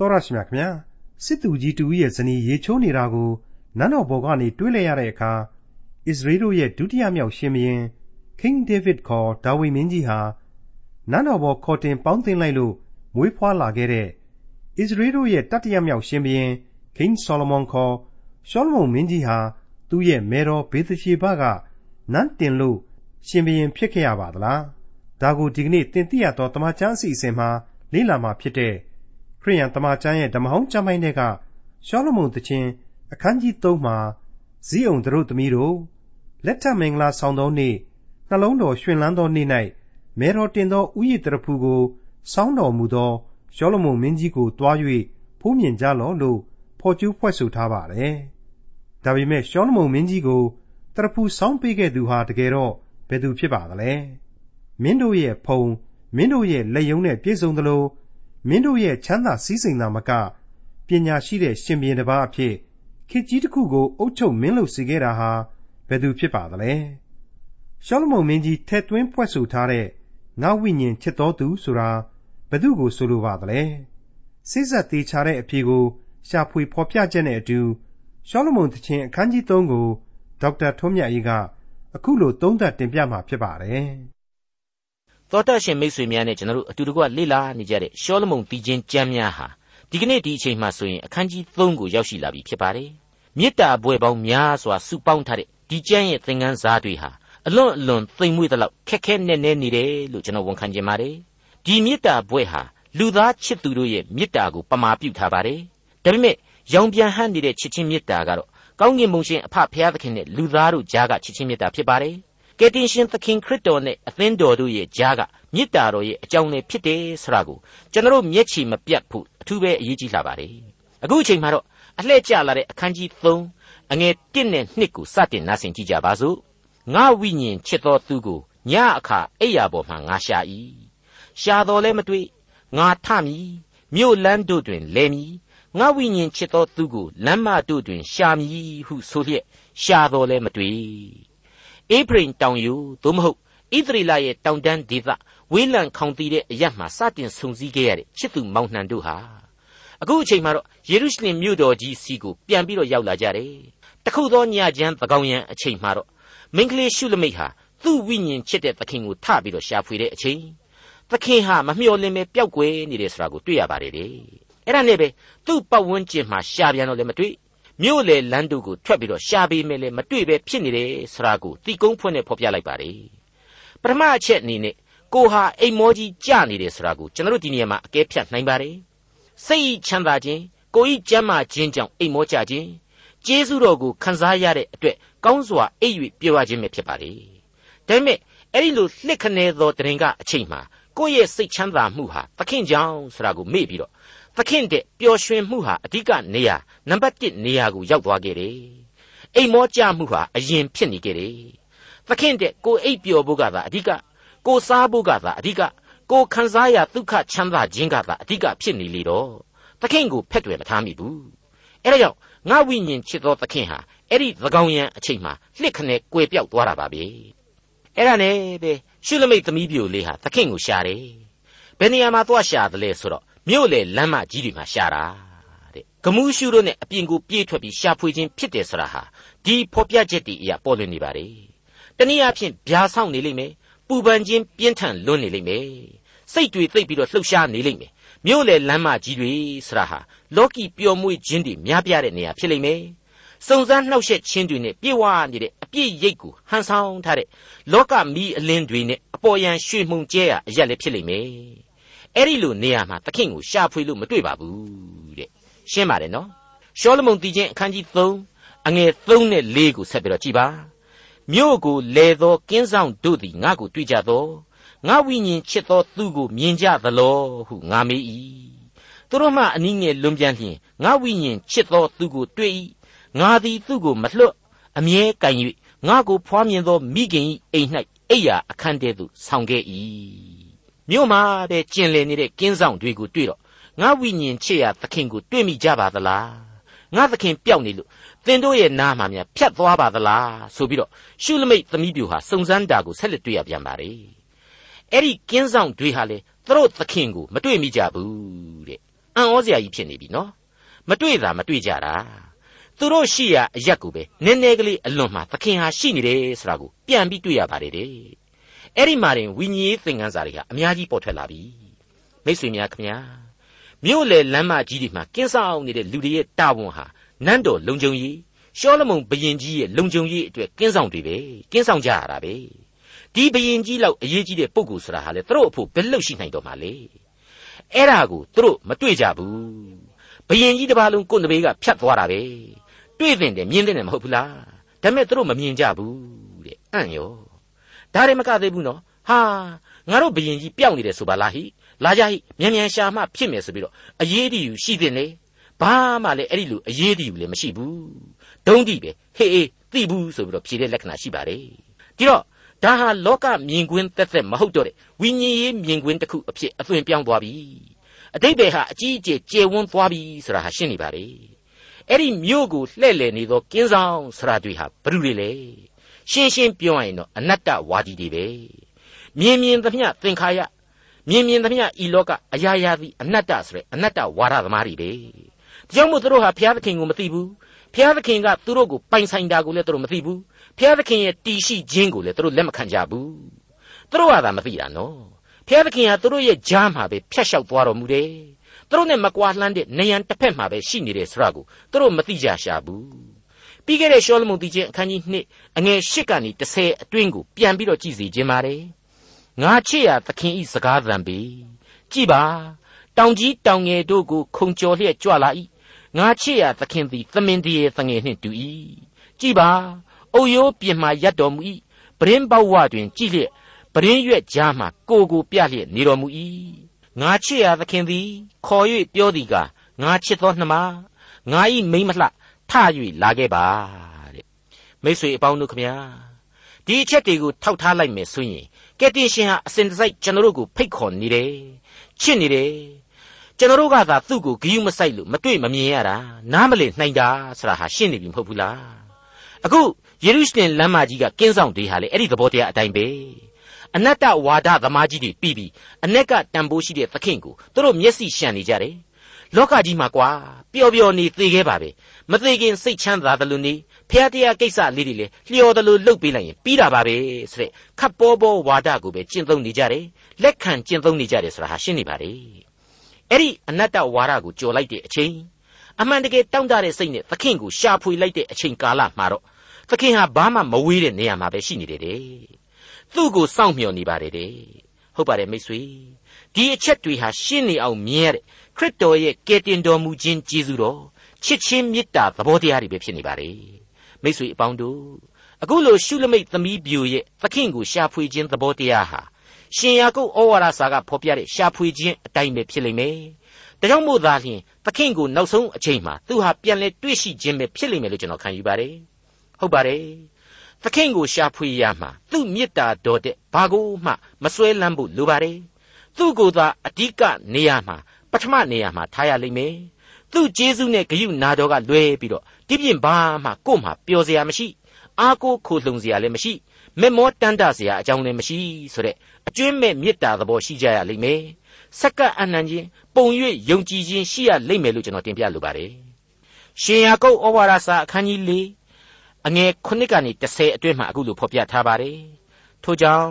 တော်ရရှိမြခင်ဗျာစစ်သူကြီးတူရဲ့ဇနီးရေချိုးနေတာကိုနန်းတော်ဘော်ကနေတွေးလိုက်ရတဲ့အခါဣသရေလရဲ့ဒုတိယမြောက်ရှင်ဘုရင် King David ခေါ်ဒါဝိမင်းကြီးဟာနန်းတော်ဘော်ခေါ်တင်ပေါင်းတင်လိုက်လို့မွေးဖွားလာခဲ့တဲ့ဣသရေလရဲ့တတိယမြောက်ရှင်ဘုရင် King Solomon ခေါ်ရှောလမုန်မင်းကြီးဟာသူ့ရဲ့မေတော်ဘေသရှေဘကနန်းတင်လို့ရှင်ဘုရင်ဖြစ်ခဲ့ရပါသလားဒါကိုဒီကနေ့တင်ပြရတော့တမချန်းအစီအစဉ်မှာလေ့လာမှာဖြစ်တဲ့ ခရိယန်တမန်ကျမ်းရဲ့ဓမ္မဟောင်းကျမ်းပိုင်းတွေကရှောလမုန်သခင်အခန်းကြီး3မှာဇီးအောင်တို့သမီးတို့လက်ထမင်္ဂလာဆောင်သောနေ့နှလုံးတော်ရှင်လန်းသောနေ့၌မေတော်တင်သောဥယျာဉ်တရဖူကိုစောင်းတော်မူသောရှောလမုန်မင်းကြီးကိုတွား၍ဖူးမြင်ကြလော့လို့ဖော်ကျူးဖွဲ့ဆိုထားပါတယ်။ဒါပေမဲ့ရှောလမုန်မင်းကြီးကိုတရဖူစောင်းပေးခဲ့သူဟာတကယ်တော့ဘယ်သူဖြစ်ပါသလဲ။မင်းတို့ရဲ့ဖုံမင်းတို့ရဲ့လက်ယုံနဲ့ပြည့်စုံသလို မင်းတို့ရဲ့ချမ်းသာစည်းစိမ်သာမကပညာရှိတဲ့ရှင်ဘုရင်တစ်ပါးအဖြစ်ခေတ်ကြီးတစ်ခုကိုအုပ်ချုပ်မင်းလုပ်စေခဲ့တာဟာဘယ်သူဖြစ်ပါသလဲရှောလမုန်မင်းကြီးထက်သွင်းဖွဲ့ဆိုထားတဲ့ငါဝိညာဉ်ချစ်တော်သူဆိုတာဘယ်သူကိုဆိုလိုပါသလဲစိစက်သေးချတဲ့အဖြေကိုရှာဖွေဖော်ပြချက်နဲ့အတူရှောလမုန်သခင်အခန်းကြီး3ကိုဒေါက်တာထွန်းမြတ်အေးကအခုလိုသုံးသပ်တင်ပြမှာဖြစ်ပါတယ် သောတရှင်မိတ်ဆွေများနဲ့ကျွန်တော်တို့အတူတကွလေ့လာနေကြတဲ့ရှောလမုန်တီချင်းကျမ်းများဟာဒီကနေ့ဒီအချိန်မှဆိုရင်အခန်းကြီး3ကိုရောက်ရှိလာပြီဖြစ်ပါတယ်။မေတ္တာဘွယ်ပေါင်းများစွာစုပေါင်းထားတဲ့ဒီကျမ်းရဲ့သင်ခန်းစာတွေဟာအလွန်အလွန်သိမ်မွေ့သလောက်ခက်ခဲနဲ့နဲနေတယ်လို့ကျွန်တော်ဝန်ခံချင်ပါတယ်။ဒီမေတ္တာဘွယ်ဟာလူသားချစ်သူတို့ရဲ့မေတ္တာကိုပမာပြုထားပါတယ်။ဒါပေမဲ့ရောင်ပြန်ဟန့်နေတဲ့ချစ်ချင်းမေတ္တာကတော့ကောင်းကင်ဘုံရှင်အဖဖရာသခင်နဲ့လူသားတို့ကြားကချစ်ချင်းမေတ္တာဖြစ်ပါတယ်။ ကယ်တင်ရှင်သခင်ခရစ်တော်နဲ့အသင်းတော်တို့ရဲ့ကြားကမေတ္တာတော်ရဲ့အကြောင်းလေးဖြစ်တယ်ဆိုတာကိုကျွန်တော်မျက်ခြေမပြတ်ဖို့အထူးပဲအရေးကြီးလာပါတယ်အခုအချိန်မှာတော့အလှည့်ကျလာတဲ့အခန်းကြီး3အငယ်1နဲ့2ကိုစတင်နားဆင်ကြကြပါစို့ငါဝိညာဉ်ချစ်တော်သူကိုညအခါအိယာပေါ်မှာငါရှာ၏ရှာတော်လဲမတွေ့ငါထမည်မြို့လန်းတို့တွင်လဲမည်ငါဝိညာဉ်ချစ်တော်သူကိုလမ်းမတို့တွင်ရှာမည်ဟုဆိုလျက်ရှာတော်လဲမတွေ့ အေဖရိမ်တောင်ယူသို့မဟုတ်ဣသရေလရဲ့တောင်တန်းဒေသဝေးလံခေါင်တည်တဲ့အရမှာစတင်ဆုံစည်းခဲ့ရတဲ့ချစ်သူမောင်နှံတို့ဟာအခုအချိန်မှာတော့ယေရုရှလင်မြို့တော်ကြီးစီကိုပြန်ပြီးတော့ရောက်လာကြတယ်။တခုသောညချမ်းသကောင်ရန်အချိန်မှာတော့မင်္ဂလိရှုလမိတ်ဟာသူ့ဝိညာဉ်ချစ်တဲ့သခင်ကိုထပြီးတော့ရှာဖွေတဲ့အချိန်သခင်ဟာမမျှော်လင့်ပဲပျောက်ကွယ်နေတယ်ဆိုတာကိုတွေ့ရပါတယ်လေ။အဲ့ဒါနဲ့ပဲသူ့ပတ်ဝန်းကျင်မှာရှာပြန်တော့လည်းမတွေ့ မြို့လေလမ်းတို့ကိုထွက်ပြီးတော့ရှာပေးမယ်လေမတွေ့ပဲဖြစ်နေတယ်ဆိုတာကိုတီကုန်းဖွင့်နဲ့ဖော်ပြလိုက်ပါတယ်ပထမအချက်အနေနဲ့ကိုဟာအိမ်မောကြီးကြနေတယ်ဆိုတာကိုကျွန်တော်တို့ဒီနေရာမှာအကဲဖြတ်နိုင်ပါတယ်စိတ်ချမ်းသာခြင်းကိုဤကျမ်းမာခြင်းကြောင့်အိမ်မောကြခြင်းကျေးဇူးတော်ကိုခံစားရတဲ့အတွက်ကောင်းစွာအိပ်၍ပြောရခြင်းပဲဖြစ်ပါလေဒါပေမဲ့အဲ့ဒီလိုလှစ်ခနဲသောတရင်ကအချိန်မှာကိုယ့်ရဲ့စိတ်ချမ်းသာမှုဟာသခင်ကြောင့်ဆိုတာကိုမေ့ပြီးတော့ သခင်တဲ့ပျော်ရွှင်မှုဟာအဓိကနေရာနံပါတ်1နေရာကိုရောက်သွားခဲ့တယ်။အိမ်မောကြမှုဟာအရင်ဖြစ်နေခဲ့တယ်။သခင်တဲ့ကိုအိပ်ပျော်ဖို့ကသာအဓိကကိုစားဖို့ကသာအဓိကကိုခံစားရဒုက္ခချမ်းသာခြင်းကသာအဓိကဖြစ်နေလေတော့သခင်ကိုဖက်တွယ်မထားမိဘူး။အဲဒါကြောင့်ငါဝိညာဉ်ချစ်သောသခင်ဟာအဲ့ဒီသကောင်ရန်အချိန်မှာလှစ်ခနဲ့ကွယ်ပြောက်သွားတာပါပဲ။အဲ့ဒါနဲ့ပဲရှုလမိတ်သမီးပြိုလေးဟာသခင်ကိုရှာတယ်။ဘယ်နေရာမှာသွားရှာသလဲဆိုတော့ မြို့လေလမ်းမကြီးတွေမှာရှာတာတဲ့ဂမူးရှုတို့နဲ့အပြင်ကိုပြေးထွက်ပြီးရှာဖွေခြင်းဖြစ်တယ်ဆိုတာဟာဒီဖော်ပြချက်တွေအရာပေါ်လွင်နေပါလေတနည်းအားဖြင့်ဗျာဆောင်နေလိမ့်မယ်ပူပန်ခြင်းပြင်းထန်လွန်းနေလိမ့်မယ်စိတ်တွေသိပ်ပြီးတော့လှုပ်ရှားနေလိမ့်မယ်မြို့လေလမ်းမကြီးတွေဆိုတာဟာလောကီပျော်မွေ့ခြင်းတွေများပြားတဲ့နေရာဖြစ်လိမ့်မယ်စုံစမ်းနှောက်ယှက်ခြင်းတွေနဲ့ပြေဝနေတဲ့အပြည့်ရိတ်ကိုဟန်ဆောင်ထားတဲ့လောကမီးအလင်းတွေနဲ့အပေါ်ယံရွှေမှုန်ကျဲရအရက်လည်းဖြစ်လိမ့်မယ် အဲ့ဒီလိုနေရာမှာသခင်ကိုရှာဖွေလို့မတွေ့ပါဘူးတဲ့ရှင်းပါတယ်နော်ရှောလမုန်တည်ခြင်းအခန်းကြီး3အငယ်3နဲ့4ကိုဆက်ပြီးတော့ကြည်ပါမြို့ကိုလဲသောကင်းဆောင်တို့သည်ငါ့ကိုတွေ့ကြသောငါဝိညာဉ်ချစ်သောသူကိုမြင်ကြသလောဟုငါမေး၏သူတို့မှအနည်းငယ်လွန်ပြန်လျင်ငါဝိညာဉ်ချစ်သောသူကိုတွေ့၏ငါသည်သူကိုမလွတ်အမြဲကင်၍ငါကိုဖွားမြင်သောမိခင်၏အိမ်၌အိယာအခန်းတဲသို့ဆောင်ခဲ့၏ မြို့မှာတဲ့ကျင်လည်နေတဲ့ကင်းဆောင်တွေကိုတွေ့တော့ငါဝိညာဉ်ချစ်ရသခင်ကိုတွေ့မိကြပါသလားငါသခင်ပျောက်နေလို့သင်တို့ရဲ့နားမှာများဖြတ်သွားပါသလားဆိုပြီးတော့ရှုလမိတ်သမီးပြူဟာစုံစမ်းတာကိုဆက်လက်တွေ့ရပြန်ပါလေအဲ့ဒီကင်းဆောင်တွေဟာလေသူတို့သခင်ကိုမတွေ့မိကြဘူးတဲ့အံ့ဩစရာကြီးဖြစ်နေပြီနော်မတွေ့တာမတွေ့ကြတာသူတို့ရှိရာအရက်ကိုပဲနည်းနည်းကလေးအလွန်မှသခင်ဟာရှိနေတယ်ဆိုတာကိုပြန်ပြီးတွေ့ရပါတယ်တဲ့ အဲ့ဒီမှာတင်ဝိညာဉ်ရေးသင်ခန်းစာတွေဟာအများကြီးပေါ်ထွက်လာပြီမိတ်ဆွေများခင်ဗျာမြို့လေလမ်းမကြီးတွေမှာကင်းဆောင်နေတဲ့လူတွေရဲ့တာဝန်ဟာနန်းတော်လုံခြုံရေးရှောလမုန်ဘရင်ကြီးရဲ့လုံခြုံရေးအတွက်ကင်းဆောင်တွေပဲကင်းဆောင်ကြရတာပဲဒီဘရင်ကြီးလောက်အရေးကြီးတဲ့ပုဂ္ဂိုလ်ဆိုတာဟာလေသူတို့အဖို့ဘယ်လောက်ရှိနိုင်တော့မှာလဲအဲ့ဒါကိုသူတို့မတွေ့ကြဘူးဘယင်ကြီးတစ်ပါးလုံးကိုယ်တပေကဖြတ်သွားတာပဲတွေ့တဲ့တယ်မြင်တဲ့တယ်မဟုတ်ဘူးလားဒါပေမဲ့သူတို့မမြင်ကြဘူးတဲ့အံ့ရော ဒါတွေမကသေးဘူးနော်ဟာငါတို့ဘယင်ကြီးပျောက်နေတယ်ဆိုပါလားဟိလာကြဟိမြန်မြန်ရှာမှဖြစ်မယ်ဆိုပြီးတော့အရေးတည်ယူရှိတဲ့နေဘာမှလည်းအဲ့ဒီလိုအရေးတည်ယူလည်းမရှိဘူးဒုံးတိပဲဟေးအေးသိဘူးဆိုပြီးတော့ဖြေတဲ့လက္ခဏာရှိပါတယ်ဒီတော့ဒါဟာလောကမြင်ကွင်းသက်သက်မဟုတ်တော့တဲ့ဝိညာဉ်ရေးမြင်ကွင်းတစ်ခုအဖြစ်အသွင်ပြောင်းသွားပြီအတိတ်ပဲဟာအကြီးအကျယ်ကျေဝန်းသွားပြီဆိုတာဟာရှင်းနေပါလေအဲ့ဒီမြို့ကိုလှဲ့လည်နေသောကင်းဆောင်ဆရာတွေဟာဘ누구တွေလဲ ရှင်းရှင်းပြောရရင်တော့အနတ္တဝါဒီတွေပဲမြင်မြင်သမျှသင်္ခါရမြင်မြင်သမျှဤလောကအရာရာသည်အနတ္တဆိုတဲ့အနတ္တဝါဒသမားတွေပဲဒါကြောင့်မို့သူတို့ဟာဘုရားသခင်ကိုမသိဘူးဘုရားသခင်ကသူတို့ကိုပိုင်ဆိုင်တာကိုလည်းသူတို့မသိဘူးဘုရားသခင်ရဲ့တည်ရှိခြင်းကိုလည်းသူတို့လက်မခံကြဘူးသူတို့ကသာမသိတာနော်ဘုရားသခင်ဟာသူတို့ရဲ့ကြားမှာပဲဖြတ်လျှောက်သွားတော်မူတယ်သူတို့နဲ့မကွာလှမ်းတဲ့နေရန်တစ်ဖက်မှာပဲရှိနေတယ်ဆိုတာကိုသူတို့မသိကြရှာဘူး ပြီးခဲ့တဲ့ရှောလမုန်တီချင်းအခန်းကြီး2အငယ်8ကနေ10အတွင်းကိုပြန်ပြီးတော့ကြည့်စီခြင်းပါတယ်ငါချစ်ရသခင်ဤစကားသံပေကြည်ပါတောင်ကြီးတောင်ငယ်တို့ကိုခုံကျော်လျက်ကြွလာ၏ငါချစ်ရသခင်သည်သမင်တရေသငယ်နှင့်တူ၏ကြည်ပါအုတ်ရိုးပြင်မှရပ်တော်မူ၏ပရင်းပေါဝတွင် ကြည်လျက်ပရင်းရွက်ကြားမှကိုကိုပြလျက်နေတော်မူ၏ငါချစ်ရသခင်သည် ခေါ်၍ပြောသည်ကငါချစ်သောနှမငါဤမိမ့်မလှ ထ၍လာခဲ့ပါတဲ့မိတ်ဆွေအပေါင်းတို့ခမညာဒီအချက်တွေကိုထောက်ထားလိုက်မယ်ဆိုရင်ကက်တင်ရှင်ဟာအစဉ်တစိုက်ကျွန်တော်တို့ကိုဖိတ်ခေါ်နေတယ်ချစ်နေတယ်ကျွန်တော်တို့ကသာသူ့ကိုဂယုမဆိုင်လို့မတွေ့မမြင်ရတာနားမလည်နိုင်တာဆိုတာဟာရှင်းနေပြီမဟုတ်ဘူးလားအခုယေရုရှလင်လမ်းမကြီးကကင်းဆောင်တွေဟာလေအဲ့ဒီသဘောတရားအတိုင်းပဲအနတ္တဝါဒသမားကြီးတွေပြီးပြီးအ내ကတန်ဖိုးရှိတဲ့သခင်ကိုသူတို့မျက်စိရှံနေကြတယ် လောကကြီးမှာကွာပျော်ပျော်နေသေးခဲ့ပါပဲမသေးခင်စိတ်ချမ်းသာတယ်လို့နေဖះတရားကိစ္စလေးတွေလေလျော်တယ်လို့လှုပ်ပေးလိုက်ရင်ပြီးတာပါပဲဆိုတဲ့ခပ်ပေါ်ပေါ်ဝါဒကိုပဲကျင့်သုံးနေကြတယ်လက်ခံကျင့်သုံးနေကြတယ်ဆိုတာဟာရှင်းနေပါလေအဲ့ဒီအနတ္တဝါဒကိုကြော်လိုက်တဲ့အချိန်အမှန်တကယ်တောင့်တတဲ့စိတ်နဲ့သခင်ကိုရှာဖွေလိုက်တဲ့အချိန်ကာလမှာတော့သခင်ဟာဘာမှမဝေးတဲ့နေရာမှာပဲရှိနေတယ်တဲ့သူ့ကိုစောင့်မျှော်နေပါတယ်တဲ့ဟုတ်ပါတယ်မိတ်ဆွေဒီအချက်တွေဟာရှင်းနေအောင်မြင်ရတဲ့ ခရစ်တော်ရဲ့ကယ်တင်တော်မူခြင်းကျေးဇူးတော်ချစ်ချင်းမေတ္တာသဘောတရားတွေပဲဖြစ်နေပါတယ်မိတ်ဆွေအပေါင်းတို့အခုလိုရှုလမိတ်သမီးပြိုရဲ့သခင်ကိုရှာဖွေခြင်းသဘောတရားဟာရှင်ယာကုပ်ဩဝါဒစာကဖော်ပြတဲ့ရှာဖွေခြင်းအတိုင်းပဲဖြစ်လိမ့်မယ်ဒါကြောင့်မို့သာလျှင်သခင်ကိုနောက်ဆုံးအချိန်မှာသူဟာပြန်လဲတွေ့ရှိခြင်းပဲဖြစ်လိမ့်မယ်လို့ကျွန်တော်ခံယူပါတယ်ဟုတ်ပါတယ်သခင်ကိုရှာဖွေရမှာသူ့မေတ္တာတော်တဲ့ဘာကိုမှမစွဲလန်းဖို့လိုပါတယ်သူ့ကိုယ်သာအဓိကနေရာမှာ ပထမနေရာမှာထားရလိမ့်မယ်သူ့ကျေးဇူးနဲ့ဂရုနာတော်ကလွဲပြီးတော့တိပြင်းဘာမှကို့မှာပျော်စရာမရှိအားကိုးခိုလှုံစရာလည်းမရှိမက်မောတန်တစရာအကြောင်းလည်းမရှိဆိုတဲ့အကျွင်းမဲ့မေတ္တာသဘောရှိကြရလိမ့်မယ်စက္ကအနန္ချင်းပုံ၍ယုံကြည်ခြင်းရှိရလိမ့်မယ်လို့ကျွန်တော်တင်ပြလိုပါတယ်ရှင်ယာကုပ်ဩဝါဒစာအခန်းကြီး၄အငယ်9ကနေ10အတွင်းမှာအခုလိုဖော်ပြထားပါတယ်ထို့ကြောင့်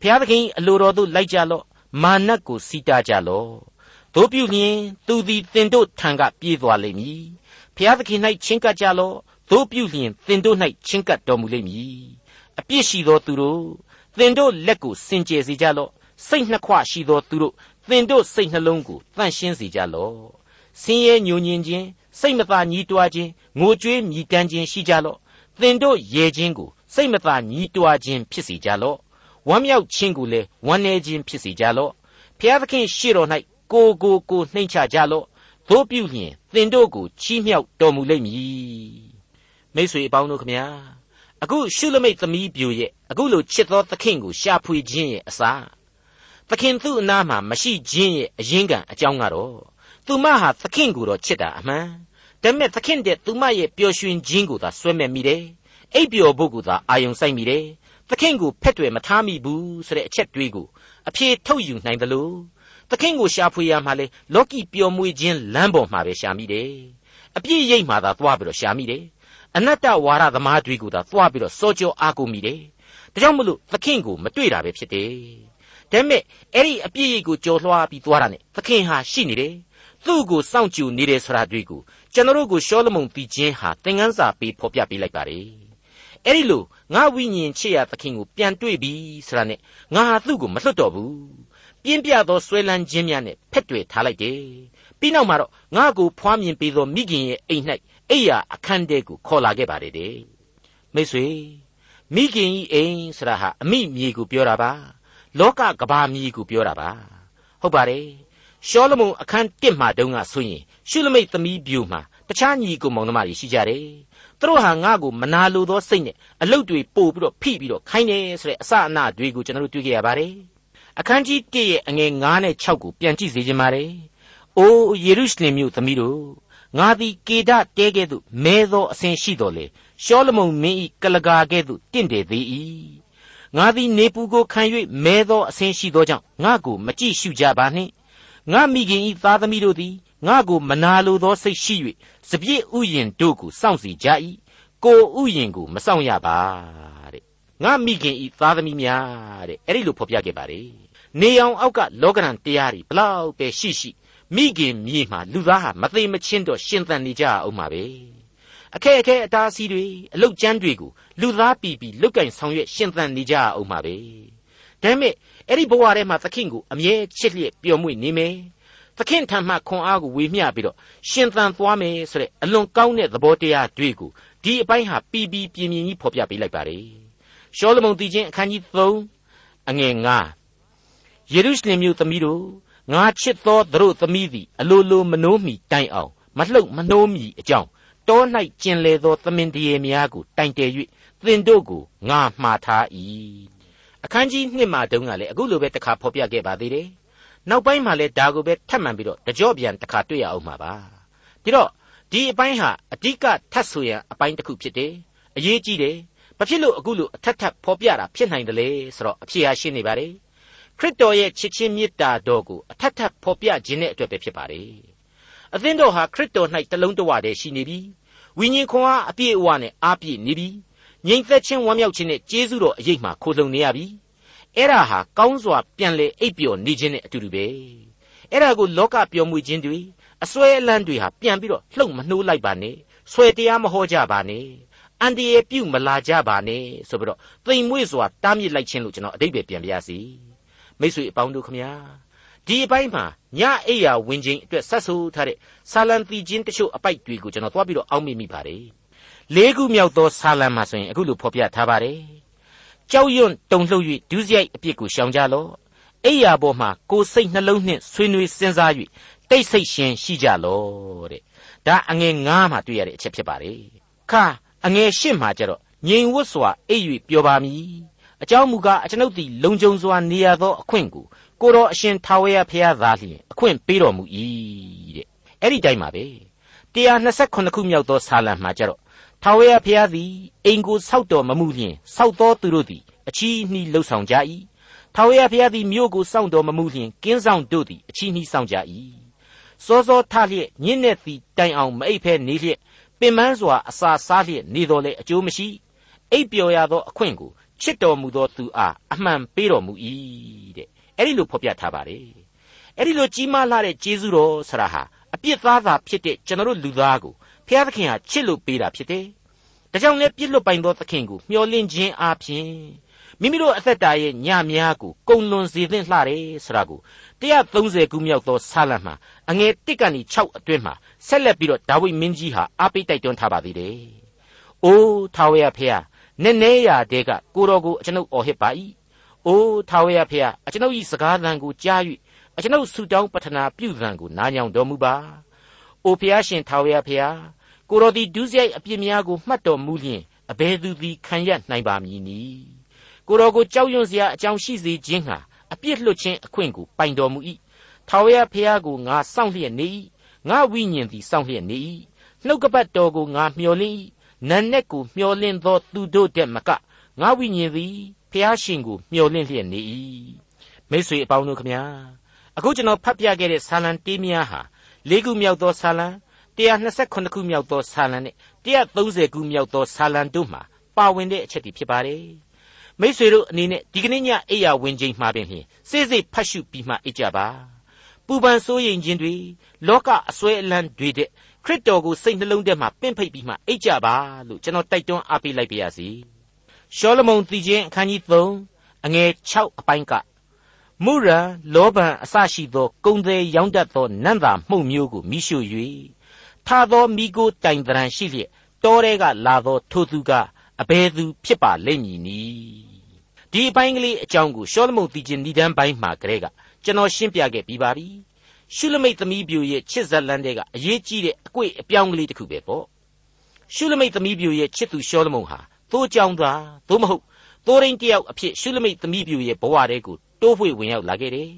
ဘုရားသခင်အလိုတော်သို့လိုက်ကြလော့မာနကိုစီတာကြလော့ တို့ပြုလျင်သူသည်တင်တို့ထံကပြေးသွားလိမ့်မည်ဘုရားသခင်၌ချင်းကပ်ကြလော့တို့ပြုလျင်တင်တို့၌ချင်းကပ်တော်မူလိမ့်မည်အပြစ်ရှိသောသူတို့သင်တို့လက်ကိုစင်ကြယ်စေကြလော့စိတ်နှခွရှိသောသူတို့သင်တို့စိတ်နှလုံးကိုတန့်ရှင်းစေကြလော့ဆင်းရဲညှိုညင်ခြင်းစိတ်မသာညှိတွားခြင်းငိုကြွေးမြည်တမ်းခြင်းရှိကြလော့သင်တို့ရဲခြင်းကိုစိတ်မသာညှိတွားခြင်းဖြစ်စေကြလော့ဝမ်းမြောက်ခြင်းကိုလည်းဝမ်းနည်းခြင်းဖြစ်စေကြလော့ဖျားသခင်ရှေ့တော်၌ ကိုကိုကိုနှိမ့်ချကြလော့တို့ပြုလျင်သင်တို့ကိုချီးမြှောက်တော်မူလိမ့်မည်မိတ်ဆွေအပေါင်းတို့ခမညာအခုရှုလမိတ်သမီးပြိုရဲ့အခုလိုချစ်သောသခင်ကိုရှာဖွေခြင်းရဲ့အစာသခင်သူ့အနားမှာမရှိခြင်းရဲ့အရင်းခံအကြောင်းကတော့သူမဟာသခင်ကိုတော့ချစ်တာအမှန်ဒါပေမဲ့သခင်တဲ့သူမရဲ့ပျော်ရွှင်ခြင်းကိုသာစွဲမဲ့မိတယ်အိပ်ပျော်ဖို့ကိုသာအာယုံစိုက်မိတယ်သခင်ကိုဖက်တွေမထားမိဘူးဆိုတဲ့အချက်တွေးကိုအဖြေထုတ်ယူနိုင်တယ်လို့ သသခင်ကိုရှာဖွေရမှလဲလောကီပျော်မွေ့ခြင်းလမ်းပေါ်မှာပဲရှာမိတယ်အပြည့်ရိပ်မှသာသွားပြီးတော့ရှာမိတယ်အနတ္တဝါဒသမားတွေကသာသွားပြီးတော့စောကြောအားကိုမိတယ်ဒါကြောင့်မလို့သခင်ကိုမတွေ့တာပဲဖြစ်တယ်ဒါပေမဲ့အဲ့ဒီအပြည့်ရိပ်ကိုကြော်လွှားပြီးသွားတာ ਨੇ သခင်ဟာရှိနေတယ်သူ့ကိုစောင့်ကြည့်နေတယ်ဆိုတာတွေ့ကိုကျွန်တော်တို့ကိုရှောလမုန်ပြီးခြင်းဟာသင်ခန်းစာပေးဖော်ပြပေးလိုက်ပါတယ်အဲ့ဒီလိုငါဝိညာဉ်ချစ်ရသခင်ကိုပြန်တွေ့ပြီဆိုတာနဲ့ငါဟာသူ့ကိုမလွတ်တော့ဘူး ပြင်းပြသောဆွဲလန်းခြင်းများနဲ့ဖက်တွေထားလိုက်တယ်ပြီးနောက်မှာတော့ငါကိုဖွားမြင်ပေးသောမိခင်ရဲ့အိမ်၌အိယာအခန်းတဲကိုခေါ်လာခဲ့ပါတယ်တဲ့မိတ်ဆွေမိခင်ဤအိမ်ဆိုတာဟာအမိမြေကိုပြောတာပါလောကကဘာမြေကိုပြောတာပါဟုတ်ပါတယ်ရှောလမုန်အခန်း1မှာတုန်းကဆိုရင်ရှုလမိတ်သမီးပြူမှာတခြားညီကိုမောင်နှမတွေရှိကြတယ်သူတို့ဟာငါ့ကိုမနာလိုသောစိတ်နဲ့အလုတ်တွေပို့ပြီးတော့ဖိပြီးတော့ခိုင်းတယ်ဆိုတဲ့အစအနတွေကိုကျွန်တော်တို့တွေ့ကြရပါတယ် အခန်းကြီး1ရဲ့အငယ်9နဲ့6ကိုပြန်ကြည့်စေချင်ပါတယ်အိုးယေရုရှလင်မြို့သမီးတို့ငါသည်ကေဒတဲကဲ့သို့မဲသောအစဉ်ရှိတော်လေရှောလမုန်မင်း၏ကလကာကဲ့သို့တင့်တယ်သေး၏ငါသည်နေပူကိုခံ၍မဲသောအစဉ်ရှိသောကြောင့်ငါကိုမကြည့်ရှုကြပါနှင့်ငါမိခင်ဤသားသမီးတို့သည်ငါကိုမနာလိုသောစိတ်ရှိ၍စပြည့်ဥယျင်တို့ကိုစောင့်စီကြ၏ကိုဥယျင်ကိုမစောင့်ရပါတဲ့ ငါမိခင်ဤသားသမီးများတဲ့အဲ့ဒီလိုဖော်ပြခဲ့ပါလေနေအောင်အောက်ကလောကရန်တရားတွေဘလောက်ပဲရှိရှိမိခင်မြေမှာလူသားဟာမသိမချင်းတော့ရှင်သန်နေကြအောင်ပါပဲအခက်အခဲအတားအဆီးတွေအလုတ်ကျမ်းတွေကိုလူသားပြည်ပြီးလုတ်ကင်ဆောင်ရွက်ရှင်သန်နေကြအောင်ပါပဲဒါပေမဲ့အဲ့ဒီဘဝထဲမှာသခင်ကိုအမြဲချစ်လျက်ပျော်မွေ့နေမယ်သခင်ထံမှခွန်အားကိုဝေမျှပြီးတော့ရှင်သန်သွားမယ်ဆိုတဲ့အလွန်ကောင်းတဲ့သဘောတရားတွေကိုဒီအပိုင်းဟာပီပီပြင်းပြင်းကြီးဖော်ပြပေးလိုက်ပါတယ် ရှောလမုန်တည်ခြင်းအခန်းကြီး3အငယ်9ယေရုရှလင်မြို့သမီးတို့ငါချစ်သောသူတို့သမီးသည်အလိုလိုမနှိုးမီတိုင်အောင်မလှုပ်မနှိုးမီအကြောင်းတော၌ကျင်လေသောသမင်တရေများကိုတိုင်တယ်၍သင်တို့ကိုငါမှားထား၏အခန်းကြီး1မှာတုန်းကလည်းအခုလိုပဲတစ်ခါဖော်ပြခဲ့ပါသေးတယ်နောက်ပိုင်းမှာလည်းဒါကိုပဲထပ်မံပြီးတော့တကြော့ပြန်တစ်ခါတွေ့ရအောင်မှာပါဒီတော့ဒီအပိုင်းဟာအဓိကထပ်ဆိုရန်အပိုင်းတစ်ခုဖြစ်တယ်အရေးကြီးတယ် ဘာဖြစ်လို့အခုလိုအထက်ထပ်ဖော်ပြတာဖြစ်နိုင်တယ်လဲဆိုတော့အဖြေဟာရှင်းနေပါတယ်ခရစ်တော်ရဲ့ချစ်ချင်းမေတ္တာတော်ကိုအထက်ထပ်ဖော်ပြခြင်းတဲ့အတွက်ပဲဖြစ်ပါတယ်အသင်းတော်ဟာခရစ်တော်၌တလုံးတဝတည်းရှိနေပြီဝိညာဉ်ခွန်အားအပြည့်အဝနဲ့အားပြည့်နေပြီငြိမ်သက်ခြင်းဝမ်းမြောက်ခြင်းနဲ့ကျေးဇူးတော်အရေးမှခိုလှုံနေရပြီအဲ့ဒါဟာကောင်းစွာပြန်လေအိပ်ပျော်နေခြင်းနဲ့အတူတူပဲအဲ့ဒါကိုလောကပျော်မွေ့ခြင်းတွေအစွဲအလန်းတွေဟာပြန်ပြီးတော့လှုပ်မနှိုးလိုက်ပါနဲ့ဆွဲတရားမဟောကြပါနဲ့ အန်တရေပြုတ်မလာကြပါနဲ့ဆိုပြီးတော့သိမ်မွေ့စွာတားမြစ်လိုက်ခြင်းလို့ကျွန်တော်အတိတ်ပဲပြန်ပြရစီမိတ်ဆွေအပေါင်းတို့ခမညာဒီအပိုင်းမှာညအိယာဝင်ခြင်းအတွက်ဆက်ဆိုထားတဲ့ဆာလံတီချင်းတချို့အပိုက်တွေကိုကျွန်တော်သွားပြီးတော့အောက်မေ့မိပါတယ်လေးခုမြောက်သောဆာလံမှာဆိုရင်အခုလိုဖော်ပြထားပါတယ်ကြောက်ရွံ့တုန်လှုပ်၍ဒုစရိုက်အပြစ်ကိုရှောင်ကြလော့အိယာပေါ်မှာကိုယ်စိတ်နှလုံးနှင့်ဆွေးနွေးစဉ်းစား၍တိတ်ဆိတ်ရှင်ရှိကြလော့တဲ့ဒါအငယ်9မှာတွေ့ရတဲ့အချက်ဖြစ်ပါတယ်ခါ အငယ်10မှာကျတော့ငြိမ်ဝတ်စွာအိပ်၍ပျော်ပါမည်အကြောင်းမူကားအကျွန်ုပ်သည်လုံခြုံစွာနေရသောအခွင့်ကိုကိုတော်အရှင်ထာဝရဘုရားသားလျင်အခွင့်ပေးတော်မူ၏တဲ့အဲ့ဒီတိုင်းပါပဲ128ခုမြောက်သောဆာလံမှာကျတော့ထာဝရဘုရားသည်အိမ်ကိုဆောက်တော်မမူလျင်ဆောက်သောသူတို့သည်အချီးနှီးလှုပ်ဆောင်ကြ၏ထာဝရဘုရားသည်မြို့ကိုစောင့်တော်မမူလျင်ကင်းဆောင်တို့သည်အချီးနှီးဆောင်ကြ၏စောစောထလျက်ညင့်တဲ့သည်တိုင်အောင်မအိပ်ဖဲနေလျက် ပင်ပန်းစွာအစာစားလျက်နေတော်လဲအကျိုးမရှိအိပ်ပျော်ရသောအခွင့်ကိုချစ်တော်မူသောသူအားအမှန်ပေးတော်မူ၏တဲ့အဲ့ဒီလိုဖော်ပြထားပါတယ်အဲ့ဒီလိုကြီးမားလာတဲ့ကျေးဇူးတော်ဆရာဟာအပြစ်သားသာဖြစ်တဲ့ကျွန်တော်တို့လူသားကိုဖျားသခင်ဟာချစ်လို့ပေးတာဖြစ်တယ်ဒါကြောင့်လည်းပြစ်လွတ်ပိုင်သောသခင်ကိုမျှော်လင့်ခြင်းအပြင်မိမိတို့အသက်တာရဲ့ညများကိုကုံလွန်စေသင့်လှတယ်ဆိုတာကို 130ခုမြောက်သောဆာလံမှာအငယ်1ကနေ6အတွင်းမှာဆက်လက်ပြီးတော့ဒါဝိမင်းကြီးဟာအားပေးတိုက်တွန်းထားပါသေးတယ်။အိုးထာဝရဖေဟာနည်းနည်းရာတဲကကိုတော်ကိုအကျွန်ုပ်အော်ဟစ်ပါ၏။အိုးထာဝရဖေဟာအကျွန်ုပ်၏စကားသံကိုကြား၍အကျွန်ုပ်ဆုတောင်းပတနာပြုသံကိုနားညောင်တော်မူပါ။အိုဖျားရှင်ထာဝရဖေဟာကိုတော်သည်ဒုစရိုက်အပြစ်များကိုမှတ်တော်မူလျင်အဘယ်သူသည်ခံရနိုင်ပါမည်နည်းကိုတော်ကိုကြောက်ရွံ့စရာအကြောင်းရှိစေခြင်းဟာ အပြစ်လွတ်ခြင်းအခွင့်ကိုပိုင်တော်မူ၏ထာဝရဘုရားကိုငါစောင့်လျက်နေ၏ငါဝိညာဉ်သည်စောင့်လျက်နေ၏နှုတ်ကပတ်တော်ကိုငါမျှော်လင့်၏နန်းနဲ့ကိုမျှော်လင့်သောသူတို့တဲ့မကငါဝိညာဉ်သည်ဘုရားရှင်ကိုမျှော်လင့်လျက်နေ၏မိတ်ဆွေအပေါင်းတို့ခမညာအခုကျွန်တော်ဖတ်ပြခဲ့တဲ့ဆာလံတေးများဟာ၄ခုမြောက်သောဆာလံ128ခုမြောက်သောဆာလံနဲ့130ခုမြောက်သောဆာလံတို့မှာပါဝင်တဲ့အချက်တွေဖြစ်ပါတယ် မိษွေတို့အနေနဲ့ဒီကနေ့ညအိယာဝင်ချိန်မှာပင်ဖြင့်စိစိဖတ်ရှုပြီးမှအိတ်ကြပါပူပန်စိုးရိမ်ခြင်းတွေလောကအစွဲအလန်းတွေတဲ့ခရစ်တော်ကိုစိတ်နှလုံးထဲမှာပင့်ဖိတ်ပြီးမှအိတ်ကြပါလို့ကျွန်တော်တိုက်တွန်းအားပေးလိုက်ပါရစေရှောလမုန်တည်ခြင်းအခန်းကြီး3အငယ်6အပိုင်းကမုရန်လောဘံအစရှိသောကုံသေးရောင်းတတ်သောနန္တာမှုန့်မျိုးကိုမိရှု၍ထသောမိကိုတိုင်တရန်ရှိလျက်တောထဲကလာသောထိုသူက အဘယ်သူဖြစ်ပါလိမ့်မည်နည်းဒီအပိုင်းကလေးအကြောင်းကိုရှောလမုန်တည်ခြင်းဏ္ဍန်ပိုင်းမှာကလေးကကျွန်တော်ရှင်းပြခဲ့ပြီးပါပြီရှုလမိတ်သမီးပြိုရဲ့ချစ်ဇက်လန်းတဲ့ကအရေးကြီးတဲ့အကွေ့အပြောင်းကလေးတစ်ခုပဲပေါ့ရှုလမိတ်သမီးပြိုရဲ့ချစ်သူရှောလမုန်ဟာသိုးကြောင်သားသို့မဟုတ်သိုးရင်းတယောက်အဖြစ်ရှုလမိတ်သမီးပြိုရဲ့ဘဝတဲကိုတိုးဖွေဝင်ရောက်လာခဲ့တယ်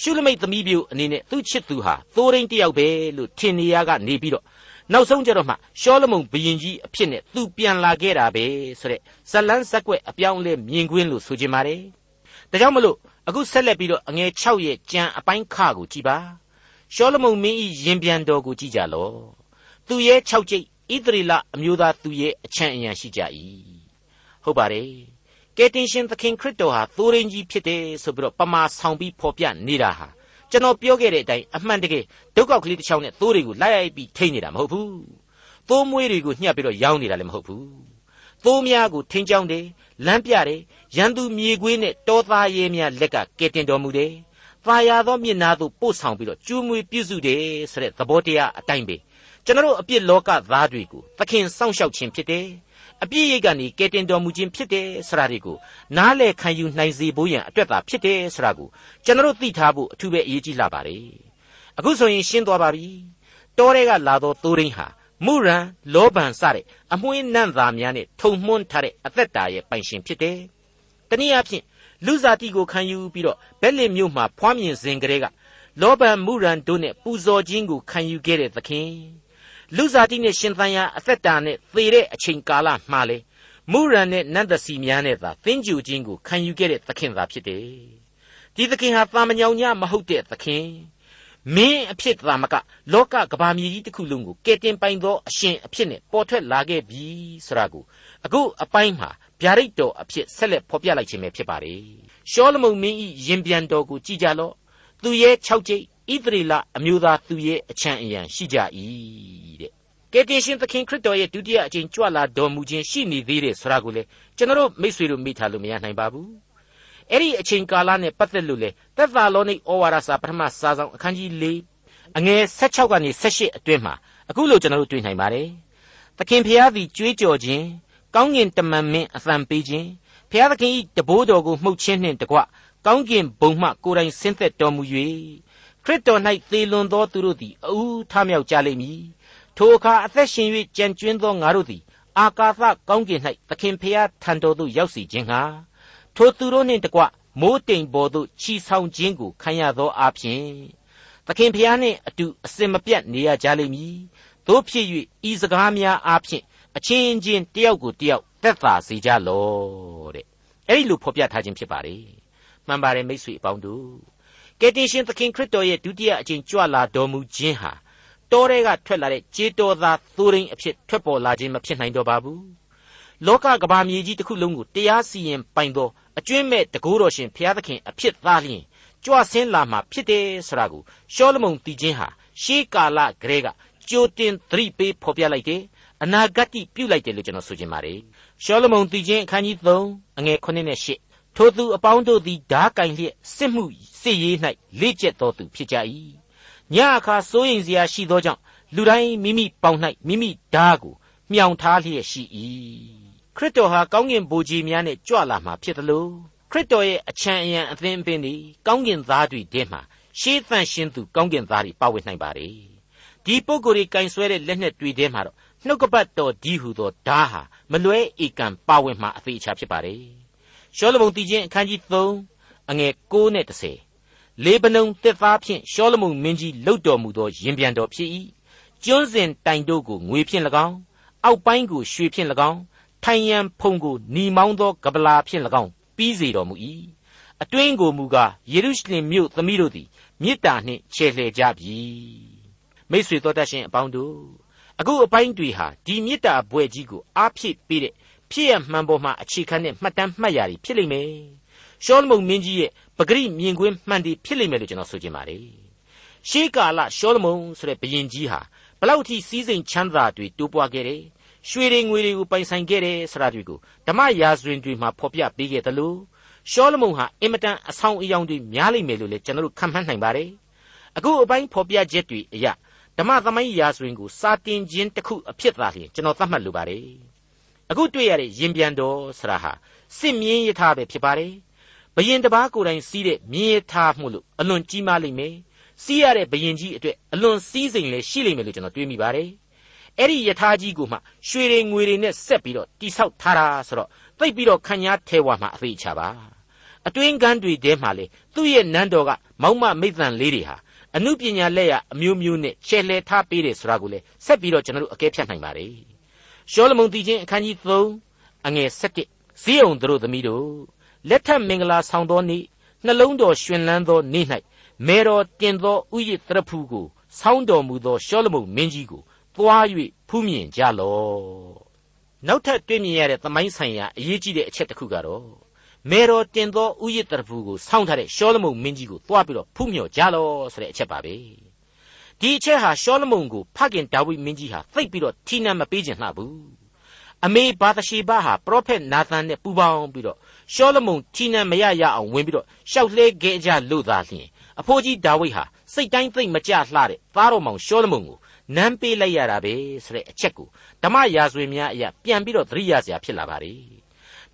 ရှုလမိတ်သမီးပြိုအနေနဲ့သူ့ချစ်သူဟာသိုးရင်းတယောက်ပဲလို့ထင်နေရကနေပြီးတော့ နောက်ဆုံးကြတော့မှရှောလမုန်ဘရင်ကြီးအဖြစ်နဲ့သူပြန်လာခဲ့တာပဲဆိုတဲ့ဇလန်းဇက်ွက်အပြောင်းလဲမြင်ကွင်းလို့ဆိုချင်ပါတယ်ဒါကြောင့်မလို့အခုဆက်လက်ပြီးတော့အငယ်6ရဲ့ကြံအပိုင်းခကိုကြည်ပါရှောလမုန်မင်းဤရင်ပြန်တော်ကိုကြည်ကြလော့သူရဲ့6ကျိတ်ဣသရေလအမျိုးသားသူရဲ့အချမ်းအယံရှိကြ၏ဟုတ်ပါတယ်ကယ်တင်ရှင်သခင်ခရစ်တော်ဟာသိုးရင်းကြီးဖြစ်တယ်ဆိုပြီးတော့ပမာဆောင်ပြီးဖော်ပြနေတာဟာ ကျွန်တော်ပြောခဲ့တဲ့အတိုင်းအမှန်တကယ်ဒုက္ခကလေးတစ်ချောင်းနဲ့သိုးတွေကိုလိုက်ရိုက်ပြီးထိနေတာမဟုတ်ဘူးသိုးမွေးတွေကိုညှပ်ပြီးတော့ရောင်းနေတာလည်းမဟုတ်ဘူးသိုးများကိုထင်းကြောင်းတယ်လမ်းပြတယ်ရန်သူမြေခွေးနဲ့တောသားရဲများလက်ကကယ်တင်တော်မူတယ်။သာယာသောမျက်နာသို့ပို့ဆောင်ပြီးတော့ကျူးမွေပြုစုတယ်ဆိုတဲ့သဘောတရားအတိုင်းပဲကျွန်တော်အပြစ်လောကသားတွေကိုသခင်စောင့်ရှောက်ခြင်းဖြစ်တယ်။ အပြစ်ရိတ်ကနေကယ်တင်တော်မူခြင်းဖြစ်တယ်ဆိုတာတွေကိုနားလည်ခံယူနိုင်စေဖို့ရန်အတွက်သာဖြစ်တယ်ဆိုတာကိုကျွန်တော်သိထားဖို့အထူးပဲအရေးကြီးလာပါတယ်။အခုဆိုရင်ရှင်းသွားပါပြီ။တောထဲကလာသောသိုးရင်းဟာမုရန်လောဘန်စတဲ့အမွှေးနန့်သားများနဲ့ထုံမှွန်းထားတဲ့အသက်တာရဲ့ပိုင်ရှင်ဖြစ်တယ်။တနည်းအားဖြင့်လူစားတိကိုခံယူပြီးတော့ဘက်လင်မြို့မှာဖွားမြင်စဉ်ကလေးကလောဘန်မုရန်တို့နဲ့ပူဇော်ခြင်းကိုခံယူခဲ့တဲ့သခင် လူစားတိနဲ့ရှင်သန်ရာအသက်တာနဲ့သေတဲ့အချိန်ကာလမှာလေမုရန်နဲ့နန္ဒစီများနဲ့သာသင်ကြူခြင်းကိုခံယူခဲ့တဲ့သခင်သာဖြစ်တယ်။ဒီသခင်ဟာတာမညောင်ညမဟုတ်တဲ့သခင်မင်းအဖြစ်သာမကလောကကဘာမြေကြီးတစ်ခုလုံးကိုကယ်တင်ပိုင်သောအရှင်အဖြစ်နဲ့ပေါ်ထွက်လာခဲ့ပြီဆိုတာကိုအခုအပိုင်းမှာဗျာဒိတ်တော်အဖြစ်ဆက်လက်ဖော်ပြလိုက်ခြင်းပဲဖြစ်ပါတယ်ရှောလမုန်မင်းဤရင်ပြန်တော်ကိုကြည်ကြလော့သူရဲ့6ကျိတ်ဣသရေလအမျိုးသားသူရဲ့အချမ်းအယံရှိကြ၏တဲ့ ကယ်တင်ရှင်သခင်ခရစ်တော်ရဲ့ဒုတိယအကြိမ်ကြွလာတော်မူခြင်းရှိနေသေးတယ်ဆိုတာကိုလေကျွန်တော်မိတ်ဆွေတို့မိထားလို့မရနိုင်ပါဘူးအဲ့ဒီအချိန်ကာလနဲ့ပတ်သက်လို့လေသက်သာလောနိဩဝါဒစာပထမစာဆောင်အခန်းကြီး၄အငယ်16ကနေ18အတွင်းမှာအခုလိုကျွန်တော်တို့တွေ့နိုင်ပါတယ်သခင်ဖျားသည်ကြွေးကြော်ခြင်းကောင်းကင်တမန်မင်းအသံပေးခြင်းဖျားသခင်ဤတဘိုးတော်ကိုမှုတ်ခြင်းနှင့်တကွကောင်းကင်ဘုံမှကိုယ်တိုင်ဆင်းသက်တော်မူ၍ခရစ်တော်၌သေလွန်သောသူတို့သည်အူးထမြောက်ကြလိမ့်မည် ထိုအခါအသက်ရှင်၍ကြံကျွင်းသောငါတို့သည်အာကာသကောင်းကင်၌သခင်ဖျားထံတော်သို့ရောက်စီခြင်းဟာထိုသူတို့နှင့်တကွမိုးတိမ်ပေါ်သို့ချီဆောင်ခြင်းကိုခံရသောအဖြစ်သခင်ဖျားနှင့်အတူအစင်မပြတ်နေရကြလိမ့်မည်တို့ဖြစ်၍ဤစကားများအဖြစ်အချင်းချင်းတယောက်ကိုတယောက်သက်သာစေကြလော့တဲ့အဲ့ဒီလိုဖော်ပြထားခြင်းဖြစ်ပါတယ်မှန်ပါတယ်မိတ်ဆွေအပေါင်းတို့ကယ်တင်ရှင်သခင်ခရစ်တော်ရဲ့ဒုတိယအကြိမ်ကြွလာတော်မူခြင်းဟာ တောထဲကထွက်လာတဲ့ခြေတော်သားသိုးရင်းအဖြစ်ထွက်ပေါ်လာခြင်းမဖြစ်နိုင်တော့ပါဘူးလောကကဘာမြေကြီးတစ်ခုလုံးကိုတရားစီရင်ပိုင်သောအကျွင့်မဲ့တကူတော်ရှင်ဘုရားသခင်အဖြစ်သားလျင်ကြွဆင်းလာမှာဖြစ်တယ်ဆိုတာကိုရှောလမုန်တည်ခြင်းဟာရှေးကာလကလေးကကြိုတင်သတိပေးဖော်ပြလိုက်တယ်အနာဂတ်ပြုလိုက်တယ်လို့ကျွန်တော်ဆိုချင်ပါတယ်ရှောလမုန်တည်ခြင်းအခန်းကြီး3အငယ်9နဲ့10ထိုသူအပေါင်းတို့သည်ဓာကင်လျက်စစ်မှုစစ်ရေး၌လေ့ကျက်တော်သူဖြစ်ကြ၏ ညအခါစိုးရင်စရာရှိသောကြောင့်လူတိုင်းမိမိပေါင်၌မိမိဓာကိုမြောင်ထားလျက်ရှိ၏ခရစ်တော်ဟာကောင်းကင်ဘိုးကြီးများနဲ့ကြွလာမှာဖြစ်တယ်လို့ခရစ်တော်ရဲ့အချမ်းအယံအသင်းအပင်ဒီကောင်းကင်သားတွေထဲမှာရှေးသန့်ရှင်းသူကောင်းကင်သားတွေပါဝင်နိုင်ပါတယ်ဒီပုဂ္ဂိုလ်တွေကင်ဆွဲတဲ့လက်နဲ့တွေ့ထဲမှာတော့နှုတ်ကပတ်တော်ဒီဟုသောဓာဟာမလွဲဧကံပါဝင်မှာအသေးချာဖြစ်ပါတယ်ရှောလမုန်တည်ခြင်းအခန်းကြီး3အငယ်6နဲ့10 လေဗနုန်တစ်သားဖြင့်ရှောလမုန်မင်းကြီးလှုပ်တော်မူသောရင်ပြန်တော်ဖြစ်၏ကျွန်းစဉ်တိုင်တို့ကိုငွေဖြင့်၎င်းအောက်ပိုင်းကိုရွှေဖြင့်၎င်းထိုင်ရန်ဖုံကိုညီမောင်းသောကပလာဖြင့်၎င်းပြီးစေတော်မူ၏အတွင်းကိုမူကားယေရုရှလင်မြို့သမီးတို့သည်မေတ္တာနှင့်ချေလှယ်ကြပြီမိတ်ဆွေတော်တတ်ရှင်အပေါင်းတို့အခုအပိုင်းတွေဟာဒီမေတ္တာဘွဲ့ကြီးကိုအားဖြည့်ပေးတဲ့ဖြစ်ရမှန်ပေါ်မှာအခြေခံတဲ့မှတ်တမ်းမှတ်ရာတွေဖြစ်လိမ့်မယ် ရှောလမုန်မင်းကြီးရဲ့ပဂရိမြင်ကွင်းမှန်တည်ဖြစ်လိမ့်မယ်လို့ကျွန်တော်ဆိုချင်ပါတယ်ရှေးကာလရှောလမုန်ဆိုတဲ့ဘုရင်ကြီးဟာဘလောက်ထိစီးစိမ်ချမ်းသာတွေတိုးပွားခဲ့တယ်ရွှေတွေငွေတွေကိုပိုင်ဆိုင်ခဲ့တယ်ဆိုတာတွေကိုဓမ္မရာဇဝင်တွေမှာဖော်ပြပေးခဲ့တယ်လို့ရှောလမုန်ဟာအင်မတန်အဆောင်အယောင်တွေများလိမ့်မယ်လို့လည်းကျွန်တော်တို့ခန့်မှန်းနိုင်ပါတယ်အခုအပိုင်းဖော်ပြချက်တွေအရဓမ္မသမိုင်းရာဇဝင်ကိုစာတင်ခြင်းတစ်ခုအဖြစ်သာလျှင်ကျွန်တော်သတ်မှတ်လိုပါတယ်အခုတွေ့ရတဲ့ရင်ပြန်တော်ဆရာဟာစစ်မြင်းရထားပဲဖြစ်ပါတယ် ဘယင်တပားကိုယ်တိုင်စီးတဲ့မြင်းရထားမှုလို့အလွန်ကြီးမားလိမ့်မယ်စီးရတဲ့ဘယင်ကြီးအတွက်အလွန်စည်းစိမ်လည်းရှိလိမ့်မယ်လို့ကျွန်တော်တွေးမိပါတယ်အဲ့ဒီယထာကြီးကိုမှရွှေတွေငွေတွေနဲ့ဆက်ပြီးတော့တိဆောက်ထားတာဆိုတော့သိပ်ပြီးတော့ခံညာထဲဝါမှာအသေးချပါအတွင်းကန်းတွေထဲမှာလေသူ့ရဲ့နန်းတော်ကမောက်မမိတ်တန်လေးတွေဟာအမှုပညာလက်ရအမျိုးမျိုးနဲ့ရှယ်လှယ်ထားပေးတယ်ဆိုတာကိုလေဆက်ပြီးတော့ကျွန်တော်တို့အကဲဖြတ်နိုင်ပါတယ်ရှောလမုန်တည်ခြင်းအခန်းကြီး3အငယ်7ဇီးအောင်တို့သမီးတို့ လက်ထက်မင်္ဂလာဆောင်သောနေ့နှလုံးတော်ရှင်လန်းသောနေ့၌မေတော်တင်သောဥယျတရဖူကိုဆောင်းတော်မူသောရှောလမုန်မင်းကြီးကိုသွား၍ဖူးမြင်ကြလော့နောက်ထပ်တွေ့မြင်ရတဲ့သမိုင်းဆိုင်ရာအရေးကြီးတဲ့အချက်တစ်ခုကတော့မေတော်တင်သောဥယျတရဖူကိုဆောင်းထားတဲ့ရှောလမုန်မင်းကြီးကိုသွားပြီးတော့ဖူးမြော်ကြလော့ဆိုတဲ့အချက်ပါပဲဒီအချက်ဟာရှောလမုန်ကိုဖခင်ဒါဝိမင်းကြီးဟာသိပ်ပြီးတော့ထိနမ်းမပေးခြင်းလှဘူးအမေဘာသရှိဘဟာပရောဖက်နာသန်နဲ့ပူးပေါင်းပြီးတော့ ရှောလမုန်ထိနမ်းမရရအောင်ဝင်ပြီးတော့ရှောက်လှဲခဲ့ကြလို့သာလျှင်အဖိုးကြီးဒါဝိဟာစိတ်တိုင်းသိမ့်မကြလှတဲ့သားတော်မောင်ရှောလမုန်ကိုနမ်းပေးလိုက်ရတာပဲဆိုတဲ့အချက်ကိုဓမ္မရာဇဝင်များအရာပြန်ပြီးတော့သတိရစရာဖြစ်လာပါလေ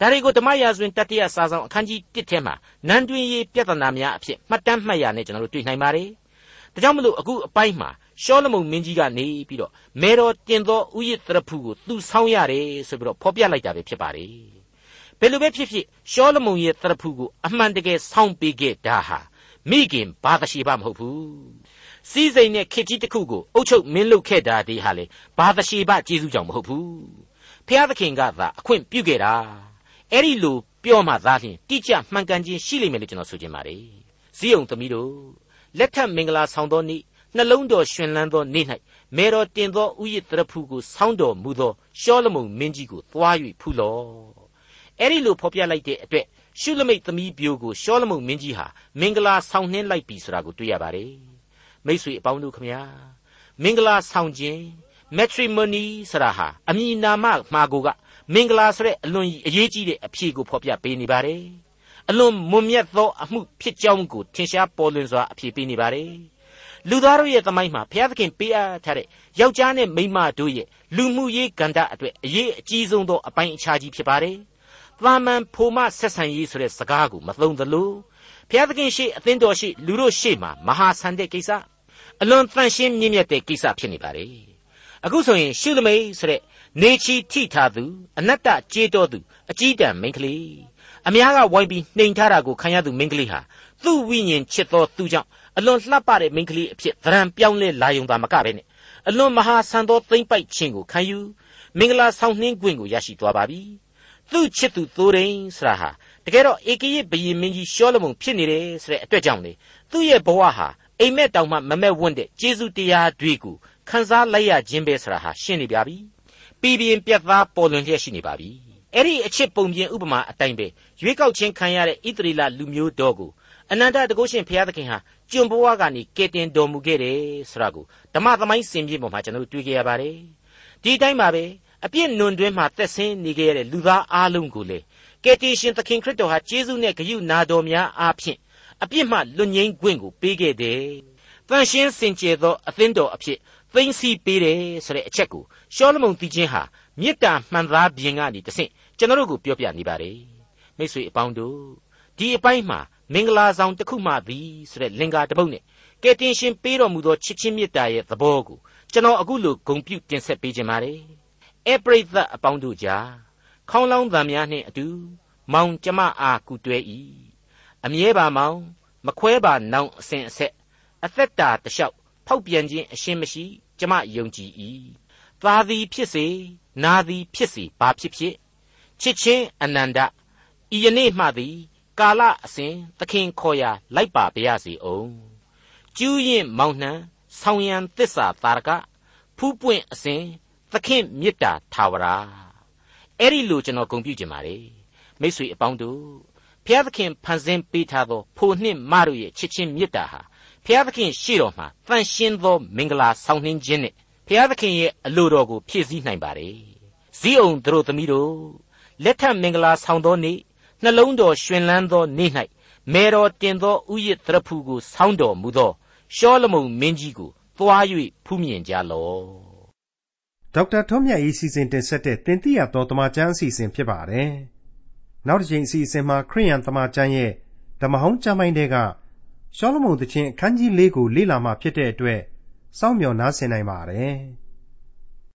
ဒါတွေကိုဓမ္မရာဇဝင်တတိယစာဆောင်အခန်းကြီး1ထဲမှာနန်းတွင်ရေးပြဿနာများအဖြစ်မှတ်တမ်းမှတ်ရနဲ့ကျွန်တော်တို့တွေ့နိုင်ပါတယ်ဒါကြောင့်မလို့အခုအပိုင်းမှာရှောလမုန်မင်းကြီးကနေပြီးတော့မေတော်တင်သောဥယျတရဖူကိုသူဆောင်းရတယ်ဆိုပြီးတော့ဖော်ပြလိုက်တာပဲဖြစ်ပါတယ် ဘယ်လိုပဲဖြစ်ဖြစ်ရှောလမုန်ရဲ့တရဖူကိုအမှန်တကယ်ဆောင်းပေးခဲ့တာဟာမိခင်ဘာသရှိပါမဟုတ်ဘူးစီးစိမ်နဲ့ခေကြီးတစ်ခုကိုအုပ်ချုပ်မင်းလုပ်ခဲ့တာဒီဟာလေဘာသရှိဘကျေးဇူးကြောင့်မဟုတ်ဘူးဖျားသခင်ကသာအခွင့်ပြုခဲ့တာအဲ့ဒီလိုပြောမှသာလျှင်တိကျမှန်ကန်ခြင်းရှိလိမ့်မယ်လို့ကျွန်တော်ဆိုချင်ပါတယ်ဇီးုံသမီးတို့လက်ထက်မင်္ဂလာဆောင်သောနေ့နှလုံးတော်ရှင်လန်းသောနေ့၌မေတော်တင်သောဥယျတရဖူကိုဆောင်းတော်မူသောရှောလမုန်မင်းကြီးကိုသွား၍ဖူးလော့ အဲ့ဒီလိုဖော်ပြလိုက်တဲ့အတွက်ရှုလမိတ်သမီးပြိုကိုရှောလမုန်မင်းကြီးဟာမင်္ဂလာဆောင်နှင်းလိုက်ပြီဆိုတာကိုတွေ့ရပါတယ်မိษွေအပေါင်းတို့ခမညာမင်္ဂလာဆောင်ခြင်း matrimony ဆိုတာဟာအမည်နာမမှာကိုကမင်္ဂလာဆိုတဲ့အလွန်အရေးကြီးတဲ့အဖြေကိုဖော်ပြပေးနေပါတယ်အလွန်မွန်မြတ်သောအမှုဖြစ်ကြောင်းကိုထင်ရှားပေါ်လွင်စွာအဖြေပေးနေပါတယ်လူသားတို့ရဲ့သမိုင်းမှာဘုရားသခင်ပေးအပ်ထားတဲ့ယောက်ျားနဲ့မိန်းမတို့ရဲ့လူမှုရေးကဏ္ဍအတွက်အရေးအကြီးဆုံးသောအပိုင်းအခြားကြီးဖြစ်ပါတယ်။ သာမန်ဖိုမဆက်ဆံရေးဆိုတဲ့စကားကိုမသုံးသလိုဘုရားသခင်ရှိအသင်းတော်ရှိလူတို့ရှိမှာမဟာဆန်တဲ့ကိစ္စအလွန်တန်ရှင်းမြင့်မြတ်တဲ့ကိစ္စဖြစ်နေပါလေအခုဆိုရင်ရှုသမိတ်ဆိုတဲ့နေချီထိထားသူအနတ္တကြေးတော်သူအကြီးတန်းမိန်းကလေးအများကဝိုင်းပြီးနှိမ်ထားတာကိုခံရသူမိန်းကလေးဟာသူ့ဝိညာဉ်ချစ်တော်သူကြောင့်အလွန်လှပတဲ့မိန်းကလေးအဖြစ်သရံပြောင်းလဲလာယုံတာမကပဲနဲ့အလွန်မဟာဆန်သောသိမ့်ပိုက်ခြင်းကိုခံယူမင်္ဂလာဆောင်နှင်းခွင့်ကိုရရှိသွားပါပြီ သူ့ချစ်သူသိုးရင်ဆရာဟာတကယ်တော့ဧကရစ်ဘယင်မင်းကြီးရှောလမုန်ဖြစ်နေတယ်ဆိုတဲ့အတွက်ကြောင့်လေသူ့ရဲ့ဘဝဟာအိမ်မက်တောင်မှမမက်ဝန့်တဲ့ကျေးဇူးတရားတွေကိုခန်းစားလိုက်ရခြင်းပဲဆိုတာဟာရှင်းနေပါပြီပြည်ပြင်းပြတ်သားပေါ်လွင်လျက်ရှိနေပါပြီအဲ့ဒီအချစ်ပုံပြင်ဥပမာအတိုင်းပဲရွေးကောက်ခြင်းခံရတဲ့ဣသရေလလူမျိုးတော်ကိုအနန္တတကုရှင်ဘုရားသခင်ဟာကျွန်ဘဝကနေကယ်တင်တော်မူခဲ့တယ်ဆိုတာကိုဓမ္မသမိုင်းစင်ပြေပေါ်မှာကျွန်တော်တို့တွေ့ကြရပါတယ်ဒီတိုင်းပါပဲ အပြစ်နွန်တွင်းမှာသက်ဆင်းနေခဲ့ရတဲ့လူသားအလုံးကိုလေကယ်တင်ရှင်သခင်ခရစ်တော်ဟာယေရှုနဲ့ဂရုနာတော်များအားဖြင့်အပြစ်မှလွတ်ငြိမ်းခွင့်ကိုပေးခဲ့တယ်။တန်ရှင်းစင်ကြယ်သောအသင်းတော်အဖြစ်သိမ်းဆည်းပေးတယ်ဆိုတဲ့အချက်ကိုရှောလမုန်တည်ခြင်းဟာမေတ္တာမှန်သားပြင်ကနေတဆင့်ကျွန်တော်တို့ကိုပြောပြနေပါတယ်။မိတ်ဆွေအပေါင်းတို့ဒီအပိုင်းမှာမင်္ဂလာဆောင်တစ်ခုမှသည်ဆိုတဲ့လင်္ကာတစ်ပုဒ်နဲ့ကယ်တင်ရှင်ပေးတော်မူသောချစ်ချင်းမေတ္တာရဲ့သဘောကိုကျွန်တော်အခုလိုဂုံပြုတင်ဆက်ပေးခြင်းပါတယ်။ အဲပရိသတ်အပေါင်းတို့ကြားခေါင်းလောင်းသံများနှင့်အတူ မောင်ကျမအားကူတွဲ၏အမြဲပါမောင် မခွဲပါနောင်အစဉ်အဆက်အသက်တာတလျှောက်ဖောက်ပြန်ခြင်းအရှင်းမရှိကျမယုံကြည်၏သာသည်ဖြစ်စေနာသည်ဖြစ်စေဘာဖြစ်ဖြစ်ချစ်ချင်းအနန္တဤယနေ့မှသည် ကာလအစဉ်သခင်ခေါ်ရာလိုက်ပါပါရစေအောင်ကျူးရင်မောင်နှံဆောင်းရန်တစ္ဆာတာရကဖူးပွင့်အစဉ် သခင်မေတ္တာထာဝရာအဲ့ဒီလိုကျွန်တော်ဂုဏ်ပြုချင်ပါတယ်မိတ်ဆွေအပေါင်းတို့ဘုရားသခင်ဖန်ဆင်းပေးထားသောဖိုနှင့်မတို့ရဲ့ချစ်ချင်းမေတ္တာဟာဘုရားသခင်ရှေ့တော်မှာတန်ရှင်းသောမင်္ဂလာဆောင်နှင်းခြင်းနဲ့ဘုရားသခင်ရဲ့အလိုတော်ကိုဖြည့်ဆည်းနိုင်ပါတယ်ဇီးအောင်တို့သမီးတို့လက်ထပ်မင်္ဂလာဆောင်သောနေ့နှလုံးတော်ရှင်လန်းသောနေ့၌မေတော်တင်သောဥယျတရဖူကိုဆောင်းတော်မူသောရှောလမုန်မင်းကြီးကိုသွား၍ဖူးမြင်ကြလော့ ဒေါက်တာထွန်းမြတ်၏စီစဉ်တင်ဆက်တဲ့တင်ပြရတော်တမချန်းအစီအစဉ်ဖြစ်ပါတယ်နောက်တစ်ချိန်အစီအစဉ်မှာခရိယန်တမချန်းရဲ့ဓမ္မဟောင်းကျမ်းပိုင်းတွေကရှောလမုန်သခင်အခန်းကြီး၄ကိုလေ့လာမှဖြစ်တဲ့အတွက်စောင့်မျှော်နားဆင်နိုင်ပါတယ်။